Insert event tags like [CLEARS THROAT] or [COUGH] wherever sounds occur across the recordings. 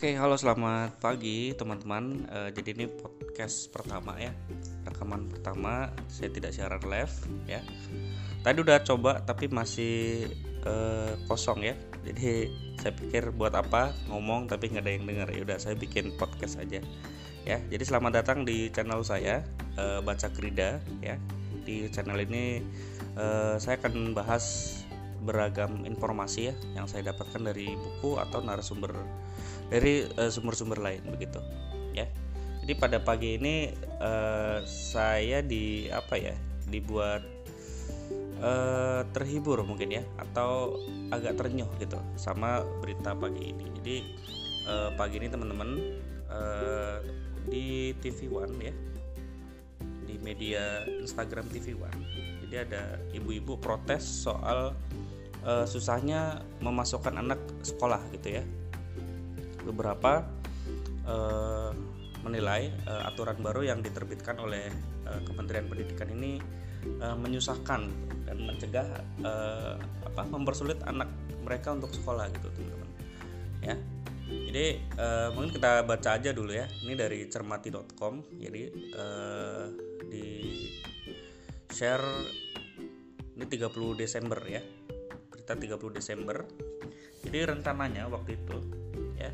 Oke, halo selamat pagi teman-teman. Eh, jadi ini podcast pertama ya, rekaman pertama. Saya tidak siaran live ya. Tadi udah coba tapi masih eh, kosong ya. Jadi saya pikir buat apa ngomong tapi nggak ada yang dengar. Ya udah saya bikin podcast aja ya. Jadi selamat datang di channel saya eh, Baca Krida ya. Di channel ini eh, saya akan bahas beragam informasi ya yang saya dapatkan dari buku atau narasumber dari uh, sumber-sumber lain begitu. Ya. Jadi pada pagi ini uh, saya di apa ya dibuat uh, terhibur mungkin ya atau agak terenyuh gitu sama berita pagi ini. Jadi uh, pagi ini teman-teman uh, di TV One ya di media Instagram TV One jadi ada ibu-ibu protes soal uh, susahnya memasukkan anak sekolah gitu ya beberapa uh, menilai uh, aturan baru yang diterbitkan oleh uh, Kementerian Pendidikan ini uh, menyusahkan dan mencegah uh, apa mempersulit anak mereka untuk sekolah gitu teman-teman. Ya. Jadi uh, mungkin kita baca aja dulu ya. Ini dari cermati.com jadi uh, di share ini 30 Desember ya. Berita 30 Desember. Jadi rencananya waktu itu ya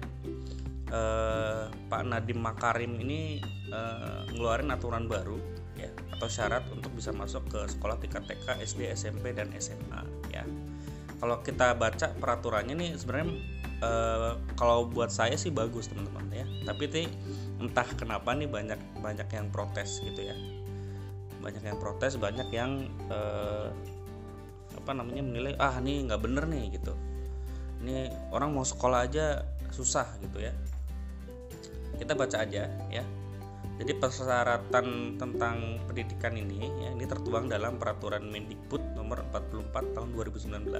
eh, Pak Nadiem Makarim ini eh, ngeluarin aturan baru ya atau syarat untuk bisa masuk ke sekolah tingkat TK, SD, SMP dan SMA ya. Kalau kita baca peraturannya nih sebenarnya eh, kalau buat saya sih bagus teman-teman ya. Tapi ini entah kenapa nih banyak banyak yang protes gitu ya. Banyak yang protes, banyak yang eh, apa namanya menilai ah nih nggak bener nih gitu. Ini orang mau sekolah aja susah gitu ya kita baca aja ya jadi persyaratan tentang pendidikan ini ya ini tertuang dalam peraturan Mendikbud nomor 44 tahun 2019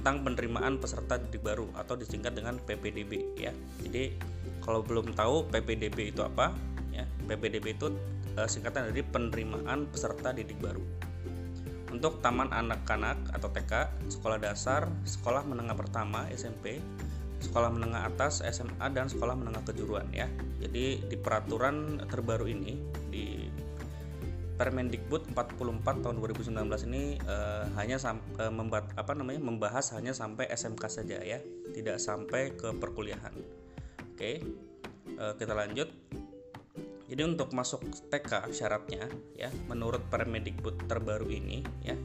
tentang penerimaan peserta didik baru atau disingkat dengan PPDB ya. Jadi kalau belum tahu PPDB itu apa ya, PPDB itu eh, singkatan dari penerimaan peserta didik baru. Untuk taman anak-anak atau TK, sekolah dasar, sekolah menengah pertama SMP, sekolah menengah atas, SMA dan sekolah menengah kejuruan ya. Jadi di peraturan terbaru ini di Permendikbud 44 tahun 2019 ini uh, hanya uh, membat apa namanya membahas hanya sampai SMK saja ya, tidak sampai ke perkuliahan. Oke. Uh, kita lanjut. Jadi untuk masuk TK syaratnya ya menurut Permendikbud terbaru ini ya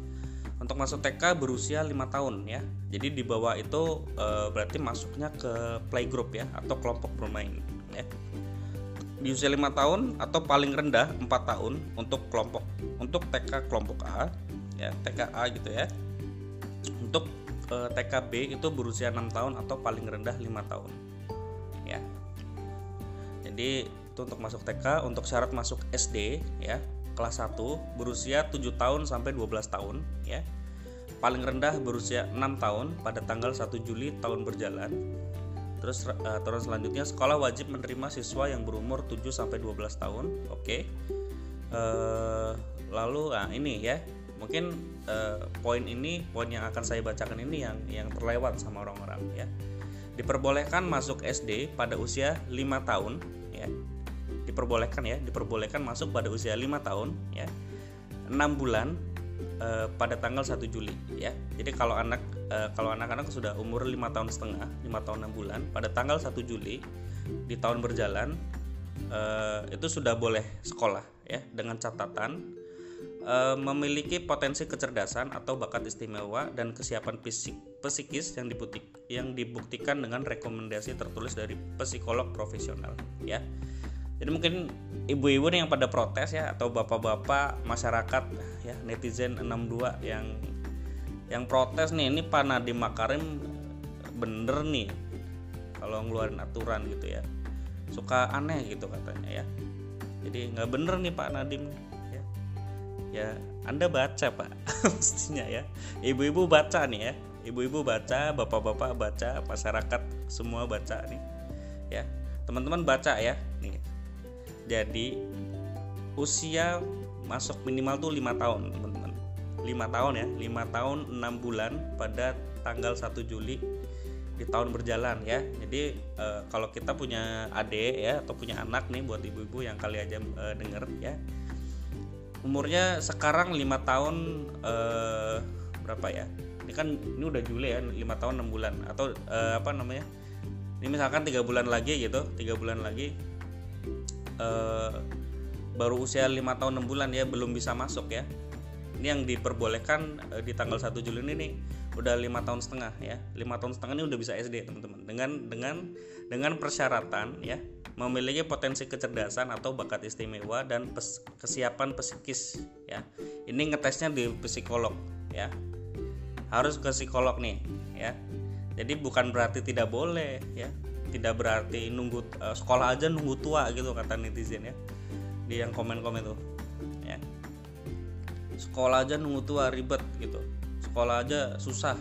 untuk masuk TK berusia lima tahun ya. Jadi di bawah itu e, berarti masuknya ke playgroup ya atau kelompok bermain ya. Di usia lima tahun atau paling rendah empat tahun untuk kelompok untuk TK kelompok A ya TKA gitu ya. Untuk e, eh, TKB itu berusia enam tahun atau paling rendah lima tahun ya. Jadi itu untuk masuk TK untuk syarat masuk SD ya kelas 1 berusia 7 tahun sampai 12 tahun ya. Paling rendah berusia 6 tahun pada tanggal 1 Juli tahun berjalan. Terus uh, terus selanjutnya sekolah wajib menerima siswa yang berumur 7 sampai 12 tahun. Oke. Okay. Uh, eh, lalu nah ini ya. Mungkin uh, poin ini poin yang akan saya bacakan ini yang yang terlewat sama orang-orang ya. Diperbolehkan masuk SD pada usia 5 tahun ya diperbolehkan ya diperbolehkan masuk pada usia 5 tahun ya. 6 bulan eh, pada tanggal 1 Juli ya. Jadi kalau anak eh, kalau anak-anak sudah umur 5 tahun setengah 5 tahun 6 bulan pada tanggal 1 Juli di tahun berjalan eh, itu sudah boleh sekolah ya dengan catatan memiliki potensi kecerdasan atau bakat istimewa dan kesiapan fisik psikis yang yang dibuktikan dengan rekomendasi tertulis dari psikolog profesional ya jadi mungkin ibu-ibu yang pada protes ya atau bapak-bapak masyarakat ya netizen 62 yang yang protes nih ini Pak Nadiem Makarim bener nih kalau ngeluarin aturan gitu ya. Suka aneh gitu katanya ya. Jadi nggak bener nih Pak Nadiem ya. Ya Anda baca Pak [LAUGHS] mestinya ya. Ibu-ibu baca nih ya. Ibu-ibu baca bapak-bapak baca masyarakat semua baca nih ya. Teman-teman baca ya nih jadi usia masuk minimal tuh lima tahun teman-teman. Lima tahun ya lima tahun enam bulan pada tanggal 1 Juli di tahun berjalan ya. Jadi uh, kalau kita punya adik ya atau punya anak nih buat ibu-ibu yang kali aja uh, denger ya. Umurnya sekarang lima tahun uh, berapa ya? Ini kan ini udah Juli ya lima tahun enam bulan. Atau uh, apa namanya? Ini misalkan tiga bulan lagi gitu tiga bulan lagi uh, baru usia lima tahun enam bulan ya belum bisa masuk ya. Ini yang diperbolehkan uh, di tanggal 1 Juli ini nih udah lima tahun setengah ya. Lima tahun setengah ini udah bisa SD teman-teman. Dengan dengan dengan persyaratan ya memiliki potensi kecerdasan atau bakat istimewa dan pes, kesiapan psikis ya. Ini ngetesnya di psikolog ya. Harus ke psikolog nih ya. Jadi bukan berarti tidak boleh ya tidak berarti nunggu uh, sekolah aja nunggu tua gitu kata netizen ya. Di yang komen-komen tuh ya. Sekolah aja nunggu tua ribet gitu. Sekolah aja susah.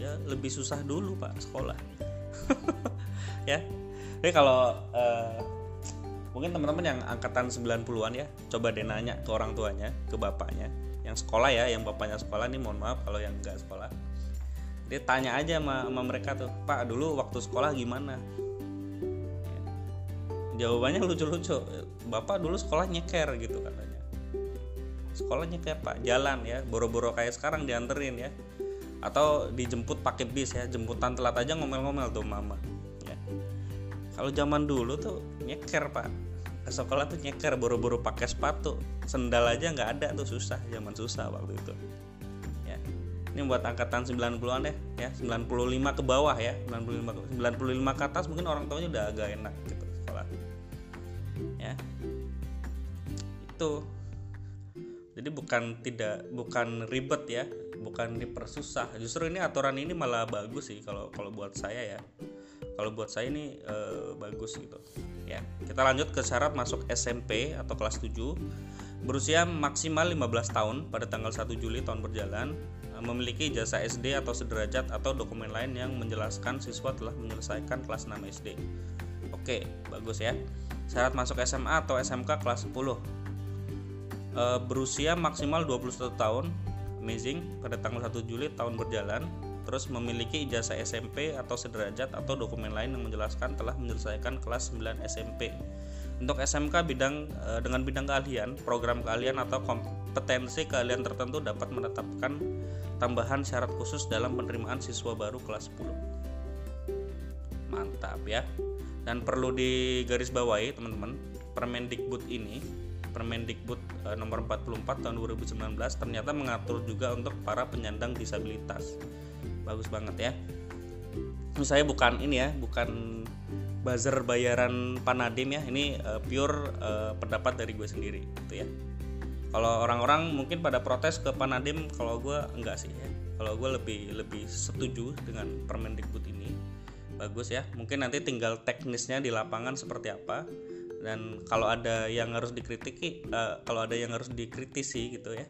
Ya lebih susah dulu pak sekolah. [LAUGHS] Ya. Jadi kalau uh, mungkin teman-teman yang angkatan 90-an ya coba deh nanya ke orang tuanya ke bapaknya. Yang sekolah ya yang bapaknya sekolah nih mohon maaf kalau yang enggak sekolah dia tanya aja sama, sama mereka tuh pak dulu waktu sekolah gimana? Ya. jawabannya lucu-lucu bapak dulu sekolah nyeker gitu katanya. Sekolahnya kayak pak. Jalan ya boro-boro kayak sekarang dianterin ya. Atau dijemput pakai bis ya jemputan telat aja ngomel-ngomel tuh mama. Ya. Kalau zaman dulu tuh nyeker pak. Ke sekolah tuh nyeker boro-boro pakai sepatu. Sendal aja nggak ada tuh susah zaman susah waktu itu ini buat angkatan 90-an deh ya. 95 ke bawah ya. 95 95 ke atas mungkin orang tuanya udah agak enak gitu sekolah. Ya. Itu. Jadi bukan tidak bukan ribet ya. Bukan dipersusah justru ini aturan ini malah bagus sih kalau kalau buat saya ya. Kalau buat saya ini e, bagus gitu. Ya kita lanjut ke syarat masuk SMP atau kelas 7 berusia maksimal 15 tahun pada tanggal 1 Juli tahun berjalan memiliki jasa SD atau sederajat atau dokumen lain yang menjelaskan siswa telah menyelesaikan kelas 6 SD oke bagus ya. Syarat masuk SMA atau SMK kelas 10 uh, berusia maksimal 21 tahun amazing pada tanggal 1 Juli tahun berjalan. Terus memiliki ijazah SMP atau sederajat atau dokumen lain yang menjelaskan telah menyelesaikan kelas 9 SMP untuk SMK bidang uh, dengan bidang keahlian program keahlian atau kompetensi keahlian tertentu dapat menetapkan tambahan syarat khusus dalam penerimaan siswa baru kelas 10 mantap ya dan perlu digarisbawahi teman-teman Permendikbud ini Permendikbud e, nomor 44 tahun 2019 ternyata mengatur juga untuk para penyandang disabilitas. Bagus banget ya. Saya bukan ini ya, bukan buzzer bayaran Panadim ya. Ini e, pure e, pendapat dari gue sendiri gitu ya. Kalau orang-orang mungkin pada protes ke Panadim, kalau gue enggak sih ya. Kalau gue lebih lebih setuju dengan Permendikbud ini. Bagus ya. Mungkin nanti tinggal teknisnya di lapangan seperti apa dan kalau ada yang harus dikritiki uh, kalau ada yang harus dikritisi gitu ya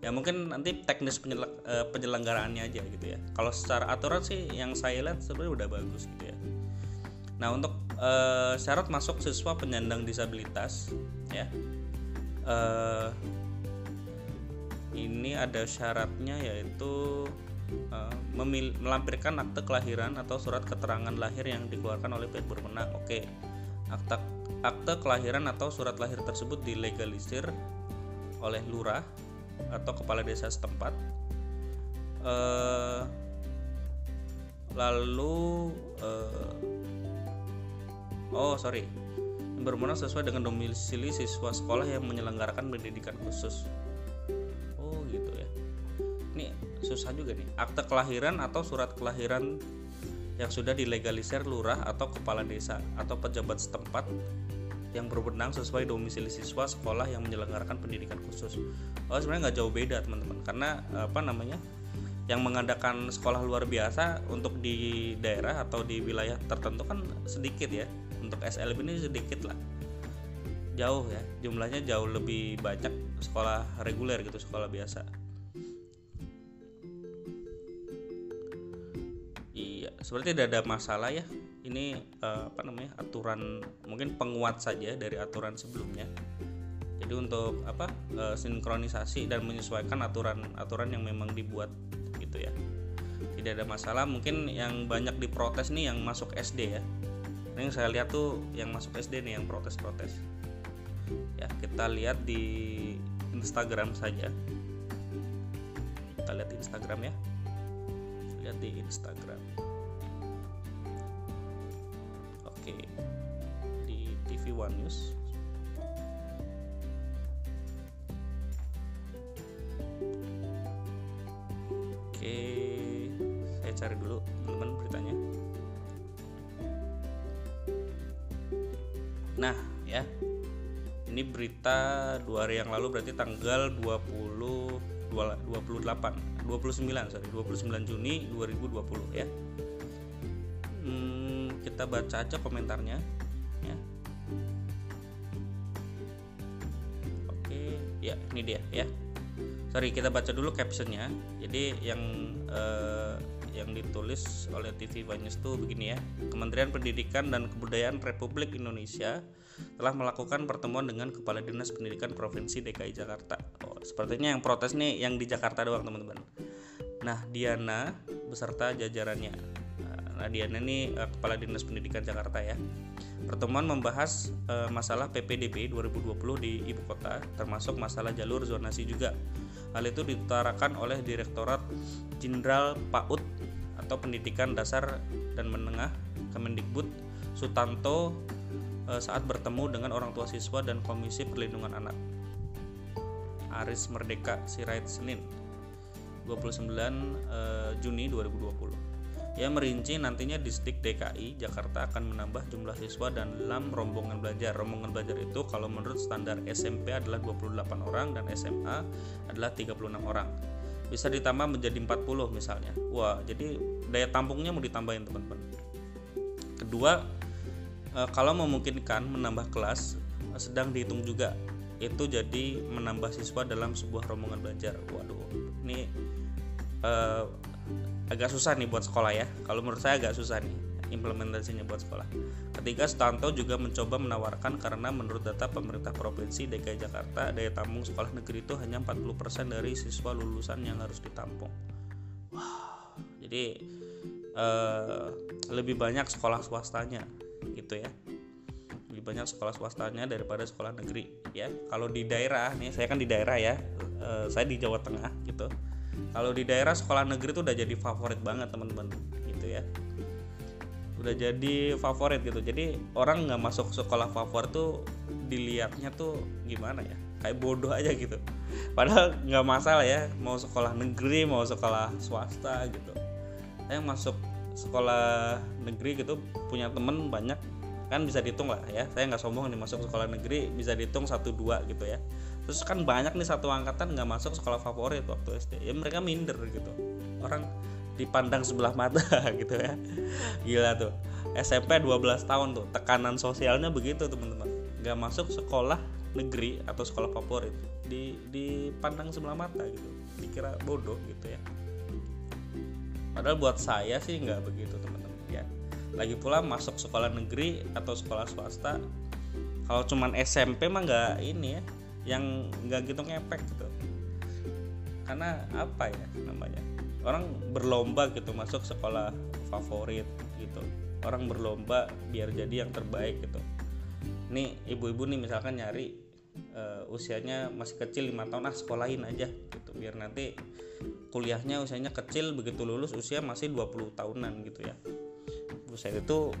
ya mungkin nanti teknis eh, penyelenggaraannya aja gitu ya kalau secara aturan sih yang saya lihat sebenarnya udah bagus gitu ya nah untuk uh, syarat masuk siswa penyandang disabilitas ya uh, ini ada syaratnya yaitu uh, melampirkan akte kelahiran atau surat keterangan lahir yang dikeluarkan oleh pihak berwenang. Oke. Akta, akte kelahiran atau surat lahir tersebut dilegalisir oleh lurah atau kepala desa setempat. Uh, lalu uh, oh sorry. Berwenang sesuai dengan domisili siswa sekolah yang menyelenggarakan pendidikan khusus susah juga nih. Akte kelahiran atau surat kelahiran yang sudah dilegalisir lurah atau kepala desa atau pejabat setempat yang berwenang sesuai domisili siswa sekolah yang menyelenggarakan pendidikan khusus. Oh sebenarnya nggak jauh beda teman-teman. Karena apa namanya yang mengadakan sekolah luar biasa untuk di daerah atau di wilayah tertentu kan sedikit ya. Untuk SLB ini sedikit lah. Jauh ya. Jumlahnya jauh lebih banyak sekolah reguler gitu sekolah biasa seperti tidak ada masalah ya. Ini uh, apa namanya aturan mungkin penguat saja dari aturan sebelumnya. Jadi untuk apa uh, sinkronisasi dan menyesuaikan aturan aturan yang memang dibuat gitu ya. Tidak ada masalah. Mungkin yang banyak diprotes nih yang masuk SD ya. Ini yang saya lihat tuh yang masuk SD nih yang protes-protes. Ya kita lihat di Instagram saja. Kita lihat di Instagram ya. Lihat di Instagram One News oke saya cari dulu teman-teman beritanya. Nah ya. Ini berita dua hari yang lalu berarti tanggal 20 28 29 sorry 29 Juni 2020 ya. Hmm, kita baca aja komentarnya ya ini dia ya. Sorry kita baca dulu captionnya. Jadi yang eh, yang ditulis oleh TV Banyes itu begini ya. Kementerian Pendidikan dan Kebudayaan Republik Indonesia telah melakukan pertemuan dengan Kepala Dinas Pendidikan Provinsi DKI Jakarta. Oh, sepertinya yang protes nih yang di Jakarta doang teman-teman. Nah Diana beserta jajarannya nah Diana ini uh, Kepala Dinas Pendidikan Jakarta ya Pertemuan membahas uh, masalah PPDB 2020 di ibu kota, termasuk masalah jalur zonasi juga. Hal itu diutarakan oleh Direktorat Jenderal PAUD atau Pendidikan Dasar dan Menengah Kemendikbud Sutanto uh, saat bertemu dengan orang tua siswa dan Komisi Perlindungan Anak. Aris Merdeka Sirait Senin 29 uh, Juni 2020. Ia merinci nantinya Distrik DKI Jakarta akan menambah jumlah siswa dan dalam rombongan belajar. Rombongan belajar itu kalau menurut standar SMP adalah 28 orang dan SMA adalah 36 orang. Bisa ditambah menjadi 40 misalnya. Wah, jadi daya tampungnya mau ditambahin teman-teman. Kedua, eh, kalau memungkinkan menambah kelas eh, sedang dihitung juga. Itu jadi menambah siswa dalam sebuah rombongan belajar. Waduh, ini eh, agak susah nih buat sekolah ya. Kalau menurut saya agak susah nih implementasinya buat sekolah. Ketika Stanto juga mencoba menawarkan karena menurut data pemerintah provinsi DKI Jakarta daya tampung sekolah negeri itu hanya 40% dari siswa lulusan yang harus ditampung. Wah jadi eh, lebih banyak sekolah swastanya gitu ya. Lebih banyak sekolah swastanya daripada sekolah negeri ya. Kalau di daerah nih saya kan di daerah ya eh, saya di Jawa Tengah gitu kalau di daerah sekolah negeri tuh udah jadi favorit banget teman-teman. Gitu ya. Udah jadi favorit gitu. Jadi orang nggak masuk sekolah favorit tuh dilihatnya tuh gimana ya? Kayak bodoh aja gitu. Padahal nggak masalah ya mau sekolah negeri mau sekolah swasta gitu. Saya masuk sekolah negeri gitu punya temen banyak kan bisa dihitung lah ya. Saya nggak sombong nih masuk sekolah negeri bisa dihitung satu dua gitu ya terus kan banyak nih satu angkatan nggak masuk sekolah favorit waktu SD ya mereka minder gitu. Orang dipandang sebelah mata [LAUGHS] gitu ya. Gila tuh. SMP 12 tahun tuh tekanan sosialnya begitu teman-teman. Nggak masuk sekolah negeri atau sekolah favorit. Di dipandang sebelah mata gitu. Dikira bodoh gitu ya. Padahal buat saya sih nggak begitu teman-teman. Ya lagi pula masuk sekolah negeri atau sekolah swasta kalau cuman SMP mah nggak ini ya yang nggak gitu ngepek gitu. Karena apa ya namanya? Orang berlomba gitu masuk sekolah favorit gitu. Orang berlomba biar jadi yang terbaik gitu. Nih ibu-ibu nih misalkan nyari uh, usianya masih kecil lima tahun ah sekolahin aja gitu. Biar nanti kuliahnya usianya kecil begitu lulus usia masih 20 tahunan gitu ya. Buset itu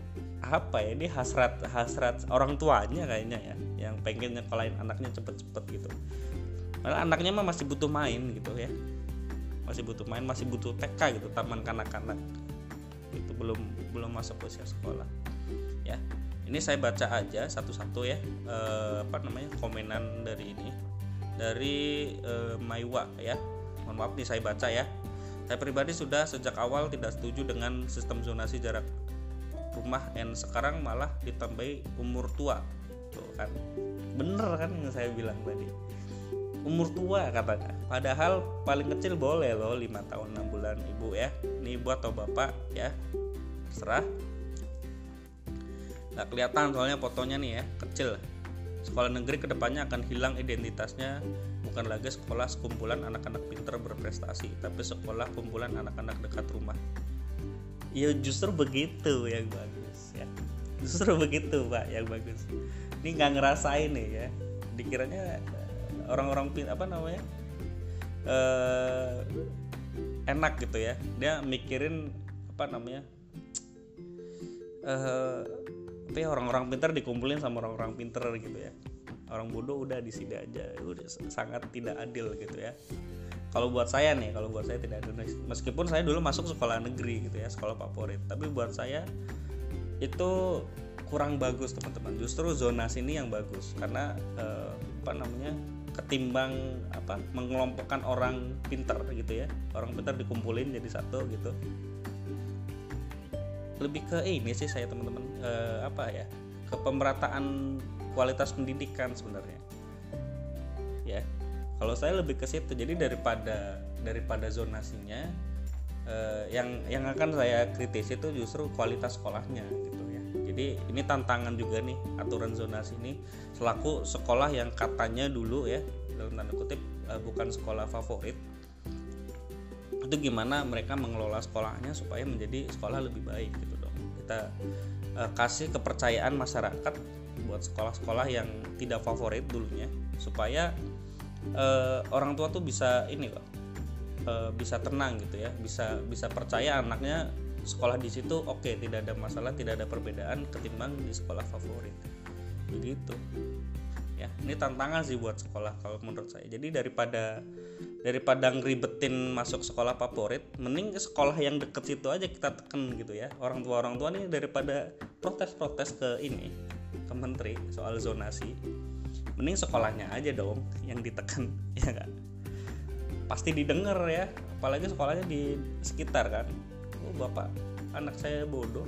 apa ya ini hasrat hasrat orang tuanya kayaknya ya yang pengen nyekolahin anaknya cepet-cepet gitu. Malah anaknya mah masih butuh main gitu ya. Masih butuh main masih butuh TK gitu taman kanak-kanak. Itu belum belum masuk usia sekolah ya. Ini saya baca aja satu-satu ya e, apa namanya komenan dari ini. Dari e, Maiwa ya. Mohon maaf nih saya baca ya. Saya pribadi sudah sejak awal tidak setuju dengan sistem zonasi jarak rumah and sekarang malah ditambahi umur tua. Tuh kan. Bener kan yang saya bilang tadi. Umur tua katanya. Padahal paling kecil boleh loh 5 tahun 6 bulan ibu ya. Ini buat atau bapak ya. Serah nggak kelihatan soalnya fotonya nih ya kecil. Sekolah negeri ke depannya akan hilang identitasnya. Bukan lagi sekolah sekumpulan anak-anak pinter berprestasi tapi sekolah kumpulan anak-anak dekat rumah ya justru begitu yang bagus ya. Justru begitu pak yang bagus. Ini nggak ngerasain nih ya. Dikiranya orang-orang pin apa namanya eh, enak gitu ya. Dia mikirin apa namanya eh ya orang-orang pintar dikumpulin sama orang-orang pinter gitu ya orang bodoh udah di sini aja udah sangat tidak adil gitu ya. Kalau buat saya nih kalau buat saya tidak adil meskipun saya dulu masuk sekolah negeri gitu ya sekolah favorit tapi buat saya itu kurang bagus teman-teman. Justru zona sini yang bagus karena eh, apa namanya ketimbang apa mengelompokkan orang pintar gitu ya. Orang pintar dikumpulin jadi satu gitu. Lebih ke ini sih saya teman-teman eh, apa ya ke pemerataan kualitas pendidikan sebenarnya. Ya. Kalau saya lebih ke situ. Jadi daripada daripada zonasinya eh, yang yang akan saya kritis itu justru kualitas sekolahnya gitu ya. Jadi ini tantangan juga nih aturan zonasi ini. Selaku sekolah yang katanya dulu ya dalam tanda kutip eh, bukan sekolah favorit itu gimana mereka mengelola sekolahnya supaya menjadi sekolah lebih baik gitu dong. Kita uh, kasih kepercayaan masyarakat buat sekolah-sekolah yang tidak favorit dulunya supaya uh, orang tua tuh bisa ini loh uh, bisa tenang gitu ya bisa bisa percaya anaknya sekolah di situ oke okay, tidak ada masalah tidak ada perbedaan ketimbang di sekolah favorit. Begitu. Ya ini tantangan sih buat sekolah kalau menurut saya. Jadi daripada daripada ngeribetin masuk sekolah favorit mending sekolah yang deket situ aja kita tekan gitu ya. Orang tua orang tua nih daripada protes-protes ke ini ke menteri soal zonasi mending sekolahnya aja dong yang ditekan [LAUGHS] ya kan pasti didengar ya apalagi sekolahnya di sekitar kan. Oh bapak anak saya bodoh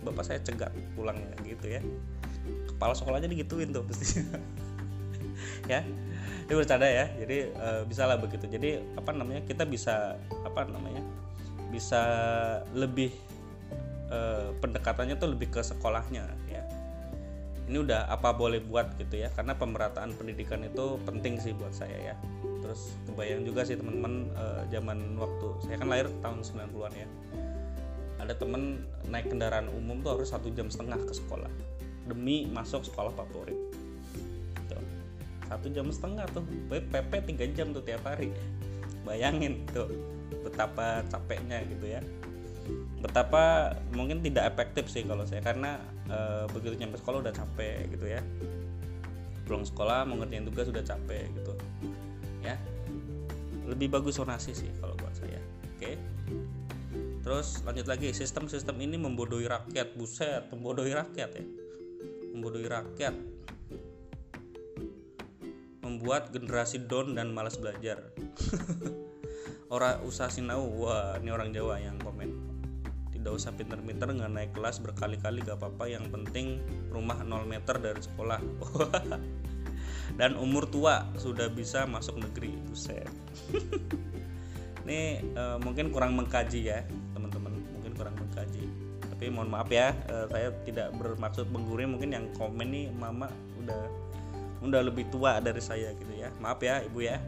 bapak saya cegat pulangnya gitu ya. Kepala sekolahnya digituin tuh [LAUGHS] pasti ya ini bercanda ya jadi e, bisa lah begitu. Jadi apa namanya kita bisa apa namanya bisa lebih e, pendekatannya tuh lebih ke sekolahnya ya ini udah apa boleh buat gitu ya karena pemerataan pendidikan itu penting sih buat saya ya. Terus kebayang juga sih teman-teman e, zaman waktu saya kan lahir tahun 90-an ya. Ada temen naik kendaraan umum tuh harus satu jam setengah ke sekolah demi masuk sekolah favorit. Tuh satu jam setengah tuh PP tiga jam tuh tiap hari. Bayangin tuh betapa capeknya gitu ya betapa mungkin tidak efektif sih kalau saya karena e, begitu nyampe sekolah udah capek gitu ya. Pulang sekolah mau ngerjain tugas sudah capek gitu. Ya. Lebih bagus sonasi sih kalau buat saya. Oke. Terus lanjut lagi sistem-sistem ini membodohi rakyat. Buset membodohi rakyat ya. Membodohi rakyat. Membuat generasi down dan malas belajar. [LAUGHS] Orang usah sinau. Wah ini orang Jawa yang komen tidak usah pinter-pinter nggak naik kelas berkali-kali gak apa-apa. Yang penting rumah 0 meter dari sekolah. [LAUGHS] Dan umur tua sudah bisa masuk negeri buset. [LAUGHS] Ini uh, mungkin kurang mengkaji ya teman-teman. Mungkin kurang mengkaji. Tapi mohon maaf ya uh, saya tidak bermaksud menggurui. Mungkin yang komen nih mama udah udah lebih tua dari saya gitu ya. Maaf ya ibu ya.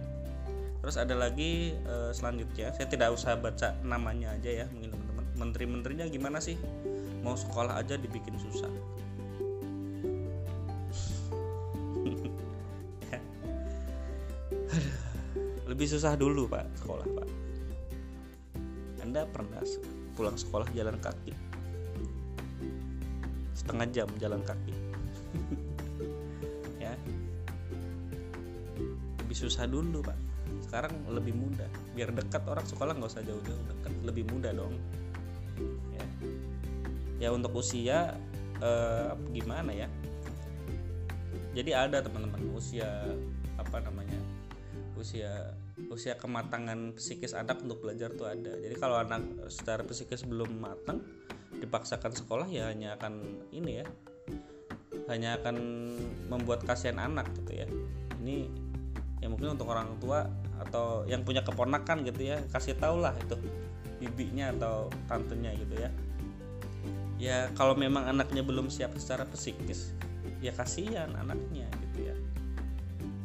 Terus ada lagi uh, selanjutnya. Saya tidak usah baca namanya aja ya mungkin teman-teman menteri-menterinya gimana sih? Mau sekolah aja dibikin susah. [LAUGHS] Lebih susah dulu pak sekolah pak. Anda pernah pulang sekolah jalan kaki? Setengah jam jalan kaki. [LAUGHS] Ya. Lebih susah dulu pak. Sekarang lebih mudah. Biar dekat orang sekolah nggak usah jauh-jauh dekat. Lebih mudah dong ya ya untuk usia eh, gimana ya? Jadi ada teman-teman usia apa namanya usia usia kematangan psikis anak untuk belajar tuh ada. Jadi kalau anak secara psikis belum matang dipaksakan sekolah ya hanya akan ini ya hanya akan membuat kasihan anak gitu ya. Ini ya mungkin untuk orang tua atau yang punya keponakan gitu ya kasih tau lah itu bibinya atau tantenya gitu ya. Ya kalau memang anaknya belum siap secara psikis ya kasihan anaknya gitu ya.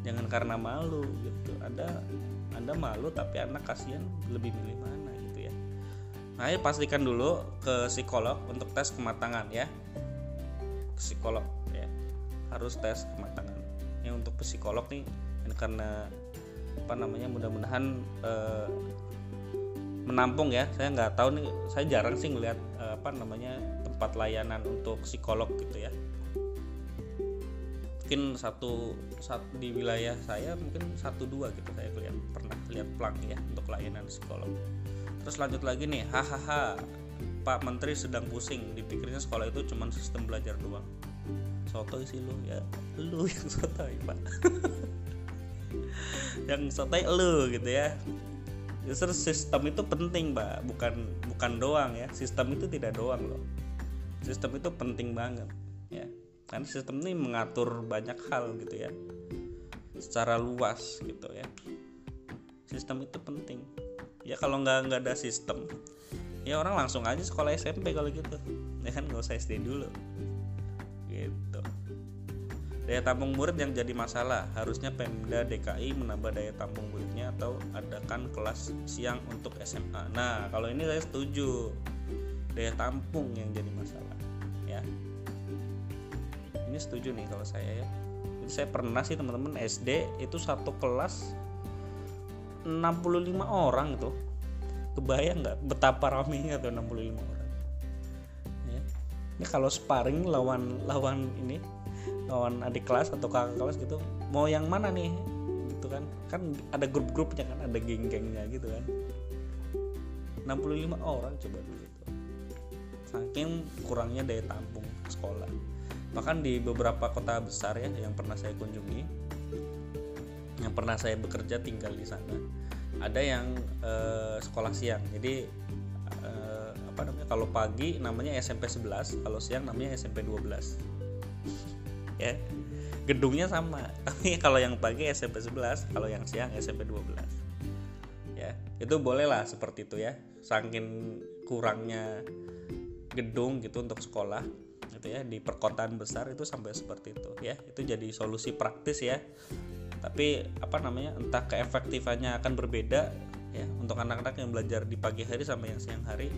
Jangan karena malu gitu. Ada anda malu tapi anak kasihan lebih milih mana gitu ya. Nah ya pastikan dulu ke psikolog untuk tes kematangan ya. Psikolog ya. Harus tes kematangan. Yang untuk psikolog nih karena apa namanya mudah-mudahan eh, menampung ya. Saya nggak tahu nih saya jarang sih ngelihat eh, apa namanya tempat layanan untuk psikolog gitu ya. Mungkin satu, satu di wilayah saya mungkin satu dua gitu saya lihat pernah lihat plang ya untuk layanan psikolog. Terus lanjut lagi nih hahaha Pak Menteri sedang pusing. Dipikirnya sekolah itu cuma sistem belajar doang. Soto sih lu ya. Lu yang soto pak. [LAUGHS] Yang soto lu gitu ya justru sistem itu penting pak bukan bukan doang ya. Sistem itu tidak doang loh. Sistem itu penting banget ya. Karena sistem ini mengatur banyak hal gitu ya. Secara luas gitu ya. Sistem itu penting. Ya kalau nggak nggak ada sistem ya orang langsung aja sekolah SMP kalau gitu. Ya kan nggak usah SD dulu. Gitu daya tampung murid yang jadi masalah. Harusnya Pemda DKI menambah daya tampung muridnya atau adakan kelas siang untuk SMA nah kalau ini saya setuju. Daya tampung yang jadi masalah ya. Ini setuju nih kalau saya ya. Jadi saya pernah sih teman-teman SD itu satu kelas 65 orang tuh kebayang nggak betapa ramenya tuh 65 orang? Ya. ini kalau sparring lawan lawan ini lawan adik kelas atau kakak kelas gitu mau yang mana nih? Gitu kan. Kan ada grup-grupnya kan ada geng-gengnya gitu kan. 65 orang coba dulu itu. Saking kurangnya daya tampung sekolah. Bahkan di beberapa kota besar ya yang pernah saya kunjungi yang pernah saya bekerja tinggal di sana ada yang eh, sekolah siang. Jadi eh, apa namanya kalau pagi namanya SMP 11 kalau siang namanya SMP 12 ya. Gedungnya sama [LAUGHS] tapi kalau yang pagi SMP 11 kalau yang siang SMP 12 ya itu bolehlah seperti itu ya. Saking kurangnya gedung gitu untuk sekolah gitu ya di perkotaan besar itu sampai seperti itu ya. Itu jadi solusi praktis ya. Tapi apa namanya entah keefektifannya akan berbeda ya. Untuk anak-anak yang belajar di pagi hari sama yang siang hari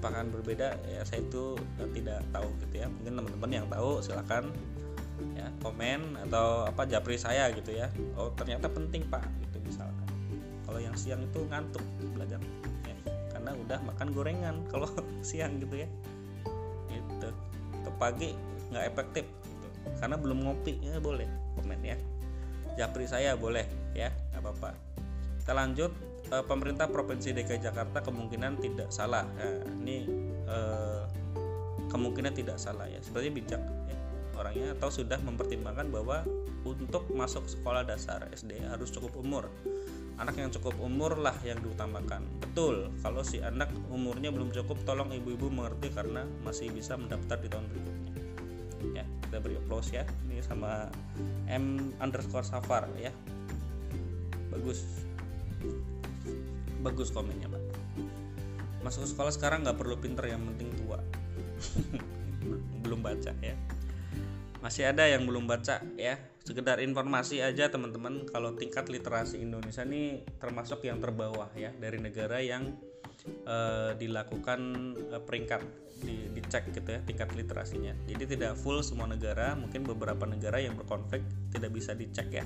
apakah akan berbeda? Ya saya itu tidak tahu gitu ya. Mungkin teman-teman yang tahu silakan ya komen atau apa japri saya gitu ya. Oh ternyata penting pak gitu misalkan. Kalau yang siang itu ngantuk belajar. Ya karena udah makan gorengan [LAUGHS] kalau siang gitu ya. Pagi nggak efektif gitu. karena belum ngopi ya boleh komen ya. Japri saya boleh ya nggak apa-apa. Kita lanjut e, pemerintah provinsi DKI Jakarta kemungkinan tidak salah. Nah, ini e, kemungkinan tidak salah ya. Sebenarnya bijak ya, orangnya atau sudah mempertimbangkan bahwa untuk masuk sekolah dasar SD harus cukup umur. Anak yang cukup umur lah yang diutamakan. Betul kalau si anak umurnya belum cukup tolong ibu-ibu mengerti karena masih bisa mendaftar di tahun berikutnya. Ya kita beri applause ya. Ini sama M underscore Safar ya. Bagus. Bagus komennya pak. Masuk sekolah sekarang nggak perlu pinter yang penting tua. [LAUGHS] Belum baca ya masih ada yang belum baca ya. Sekedar informasi aja teman-teman. Kalau tingkat literasi Indonesia ini termasuk yang terbawah ya dari negara yang uh, dilakukan uh, peringkat di, dicek gitu ya tingkat literasinya. Jadi tidak full semua negara mungkin beberapa negara yang berkonflik tidak bisa dicek ya.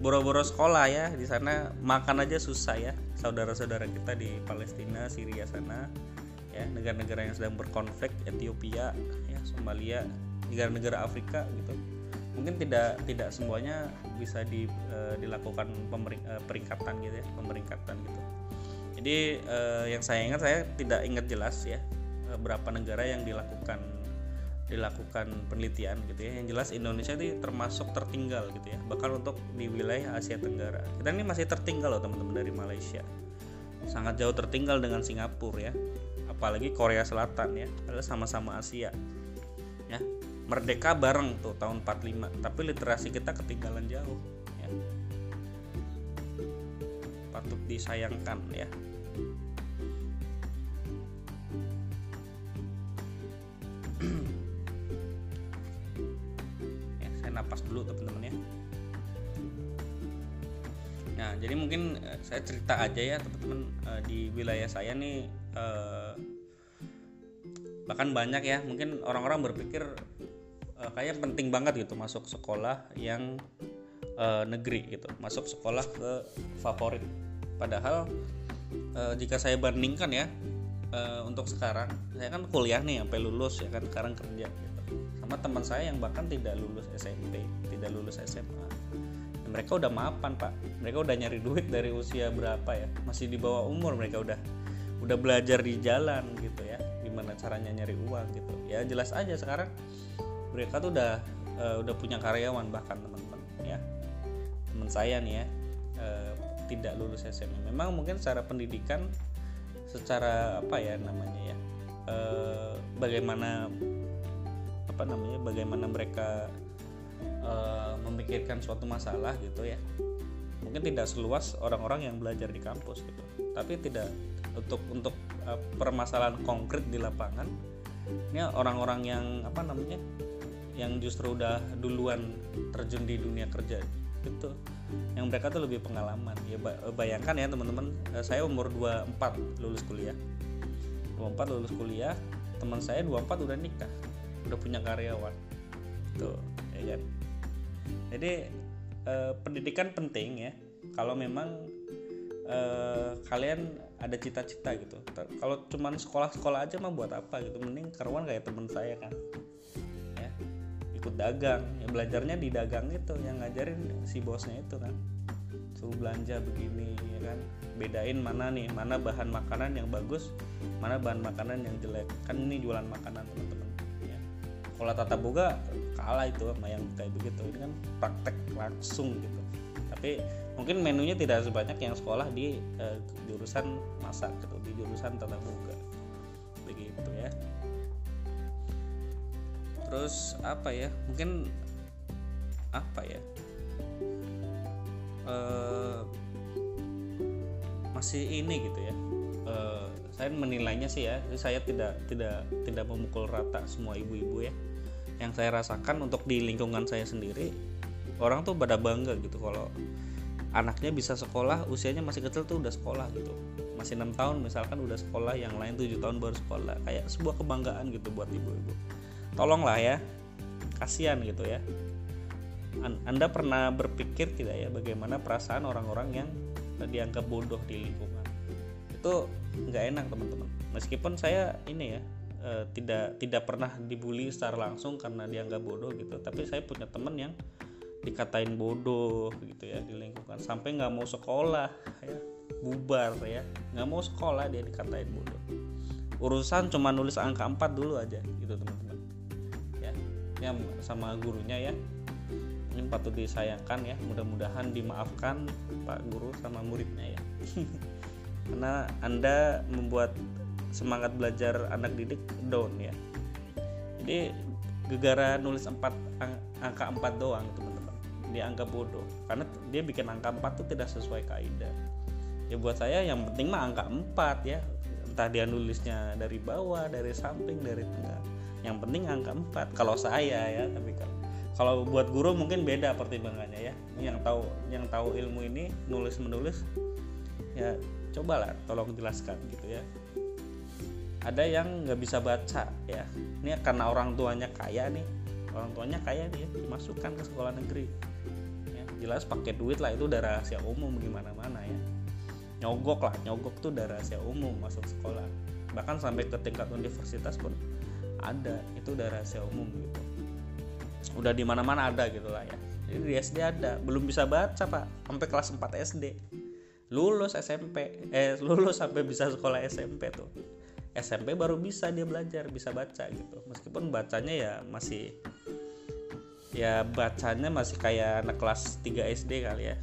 Boro-boro sekolah ya di sana makan aja susah ya. Saudara-saudara kita di Palestina Syria sana ya negara-negara yang sedang berkonflik Ethiopia ya Somalia negara-negara Afrika gitu mungkin tidak tidak semuanya bisa di, uh, dilakukan pemering, uh, peringkatan gitu ya pemeringkatan gitu. Jadi uh, yang saya ingat saya tidak ingat jelas ya uh, berapa negara yang dilakukan dilakukan penelitian gitu ya. Yang jelas Indonesia ini termasuk tertinggal gitu ya bahkan untuk di wilayah Asia Tenggara. Kita ini masih tertinggal loh teman-teman dari Malaysia. Sangat jauh tertinggal dengan Singapura ya apalagi Korea Selatan ya adalah sama-sama Asia ya merdeka bareng tuh tahun 45 tapi literasi kita ketinggalan jauh ya. patut disayangkan ya. [CLEARS THROAT] Ya saya napas dulu teman-teman ya. Nah, jadi mungkin uh, saya cerita aja ya teman-teman uh, di wilayah saya nih uh, bahkan banyak ya. Mungkin orang-orang berpikir uh, kayak penting banget gitu masuk sekolah yang uh, negeri gitu, masuk sekolah ke favorit. Padahal uh, jika saya bandingkan ya uh, untuk sekarang, saya kan kuliah nih sampai lulus ya kan sekarang kerja gitu. Sama teman saya yang bahkan tidak lulus SMP, tidak lulus SMA mereka udah mapan pak. Mereka udah nyari duit dari usia berapa ya. Masih di bawah umur mereka udah udah belajar di jalan gitu ya. Gimana caranya nyari uang gitu. Ya jelas aja sekarang mereka tuh udah uh, udah punya karyawan bahkan teman-teman ya. Teman saya nih ya uh, tidak lulus SMA memang mungkin secara pendidikan secara apa ya namanya ya uh, bagaimana apa namanya bagaimana mereka uh, memikirkan suatu masalah gitu ya. Mungkin tidak seluas orang-orang yang belajar di kampus gitu. Tapi tidak untuk untuk uh, permasalahan konkret di lapangan ini orang-orang yang apa namanya yang justru udah duluan terjun di dunia kerja gitu. Yang mereka tuh lebih pengalaman. Ya bayangkan ya teman-teman eh, saya umur 24 lulus kuliah. 24 lulus kuliah teman saya 24 udah nikah udah punya karyawan. Tuh ya kan? Jadi eh, pendidikan penting ya. Kalau memang eh, kalian ada cita-cita gitu. Kalau cuman sekolah-sekolah aja mah buat apa gitu? Mending karuan kayak temen saya kan ikut dagang. Ya belajarnya di dagang itu yang ngajarin si bosnya itu kan. Suruh belanja begini ya kan. Bedain mana nih mana bahan makanan yang bagus mana bahan makanan yang jelek. Kan ini jualan makanan teman-teman. Ya. Kalau tata boga kalah itu sama yang kayak begitu. Ini kan praktek langsung gitu. Tapi mungkin menunya tidak sebanyak yang sekolah di uh, jurusan masak gitu di jurusan tata boga. Begitu ya terus apa ya mungkin apa ya uh, masih ini gitu ya uh, saya menilainya sih ya saya tidak tidak tidak memukul rata semua ibu-ibu ya. Yang saya rasakan untuk di lingkungan saya sendiri orang tuh pada bangga gitu kalau anaknya bisa sekolah usianya masih kecil tuh udah sekolah gitu. Masih enam tahun misalkan udah sekolah yang lain tujuh tahun baru sekolah. Kayak sebuah kebanggaan gitu buat ibu-ibu tolonglah ya. Kasihan gitu ya. Anda pernah berpikir tidak ya bagaimana perasaan orang-orang yang dianggap bodoh di lingkungan? Itu nggak enak teman-teman. Meskipun saya ini ya uh, tidak tidak pernah dibully secara langsung karena dianggap bodoh gitu. Tapi saya punya temen yang dikatain bodoh gitu ya di lingkungan. Sampai nggak mau sekolah ya bubar ya. Nggak mau sekolah dia dikatain bodoh. Urusan cuma nulis angka 4 dulu aja gitu teman-teman ya sama gurunya ya. Ini patut disayangkan ya mudah-mudahan dimaafkan pak guru sama muridnya ya. [LAUGHS] Karena anda membuat semangat belajar anak didik down ya. Jadi gegara nulis 4 angka 4 doang teman-teman. Dia angka bodoh. Karena dia bikin angka 4 tuh tidak sesuai kaidah. Ya buat saya yang penting mah angka 4 ya. Entah dia nulisnya dari bawah dari samping dari tengah yang penting angka 4 kalau saya ya tapi kalau kalau buat guru mungkin beda pertimbangannya ya. Yang tahu yang tahu ilmu ini nulis menulis ya cobalah tolong jelaskan gitu ya. Ada yang nggak bisa baca ya. Ini karena orang tuanya kaya nih. Orang tuanya kaya dia dimasukkan ke sekolah negeri. Ya, jelas pakai duit lah itu udah rahasia umum gimana mana ya. Nyogok lah nyogok tuh udah rahasia umum masuk sekolah. Bahkan sampai ke tingkat universitas pun ada itu udah rahasia umum gitu. Udah di mana mana ada gitu lah ya. Jadi di SD ada. Belum bisa baca pak. Sampai kelas 4 SD lulus SMP eh lulus sampai bisa sekolah SMP tuh. SMP baru bisa dia belajar bisa baca gitu. Meskipun bacanya ya masih ya bacanya masih kayak anak kelas 3 SD kali ya.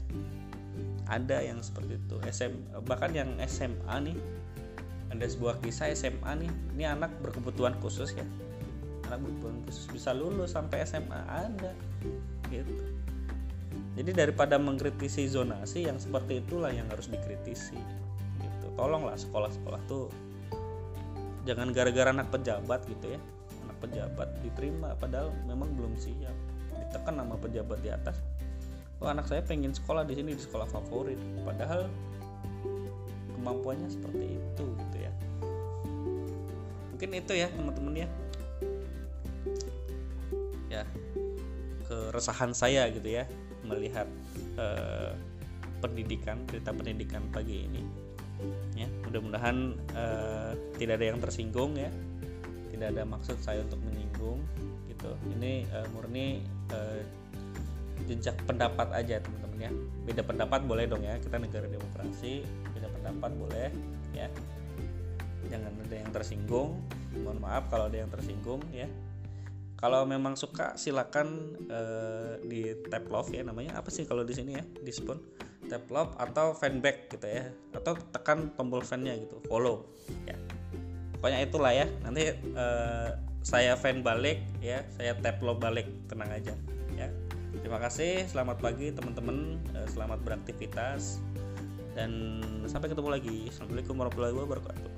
Ada yang seperti itu. SM bahkan yang SMA nih ada sebuah kisah SMA nih. Ini anak berkebutuhan khusus ya. Anak berkebutuhan khusus. Bisa lulus sampai SMA ada. Gitu. Jadi daripada mengkritisi zonasi yang seperti itulah yang harus dikritisi. Gitu. Tolonglah sekolah-sekolah tuh. Jangan gara-gara anak pejabat gitu ya. Anak pejabat diterima padahal memang belum siap. Ditekan sama pejabat di atas. Oh anak saya pengen sekolah di sini di sekolah favorit. Padahal kemampuannya seperti itu gitu ya. Mungkin itu ya teman-teman ya. Ya keresahan saya gitu ya melihat eh, pendidikan cerita pendidikan pagi ini. Ya mudah-mudahan eh, tidak ada yang tersinggung ya. Tidak ada maksud saya untuk menyinggung gitu. Ini eh, murni eh, jejak pendapat aja teman-teman ya. Beda pendapat boleh dong ya. Kita negara demokrasi beda pendapat boleh ya. Jangan ada yang tersinggung. Mohon maaf kalau ada yang tersinggung ya. Kalau memang suka silakan uh, di tap love ya namanya. Apa sih kalau di sini ya? Di spoon. Tap love atau fanback gitu ya. Atau tekan tombol fannya gitu. Follow ya. Pokoknya itulah ya. Nanti uh, saya fan balik ya. Saya tap love balik. Tenang aja Terima kasih, selamat pagi teman-teman, eh, selamat beraktivitas dan sampai ketemu lagi. Assalamualaikum warahmatullahi wabarakatuh.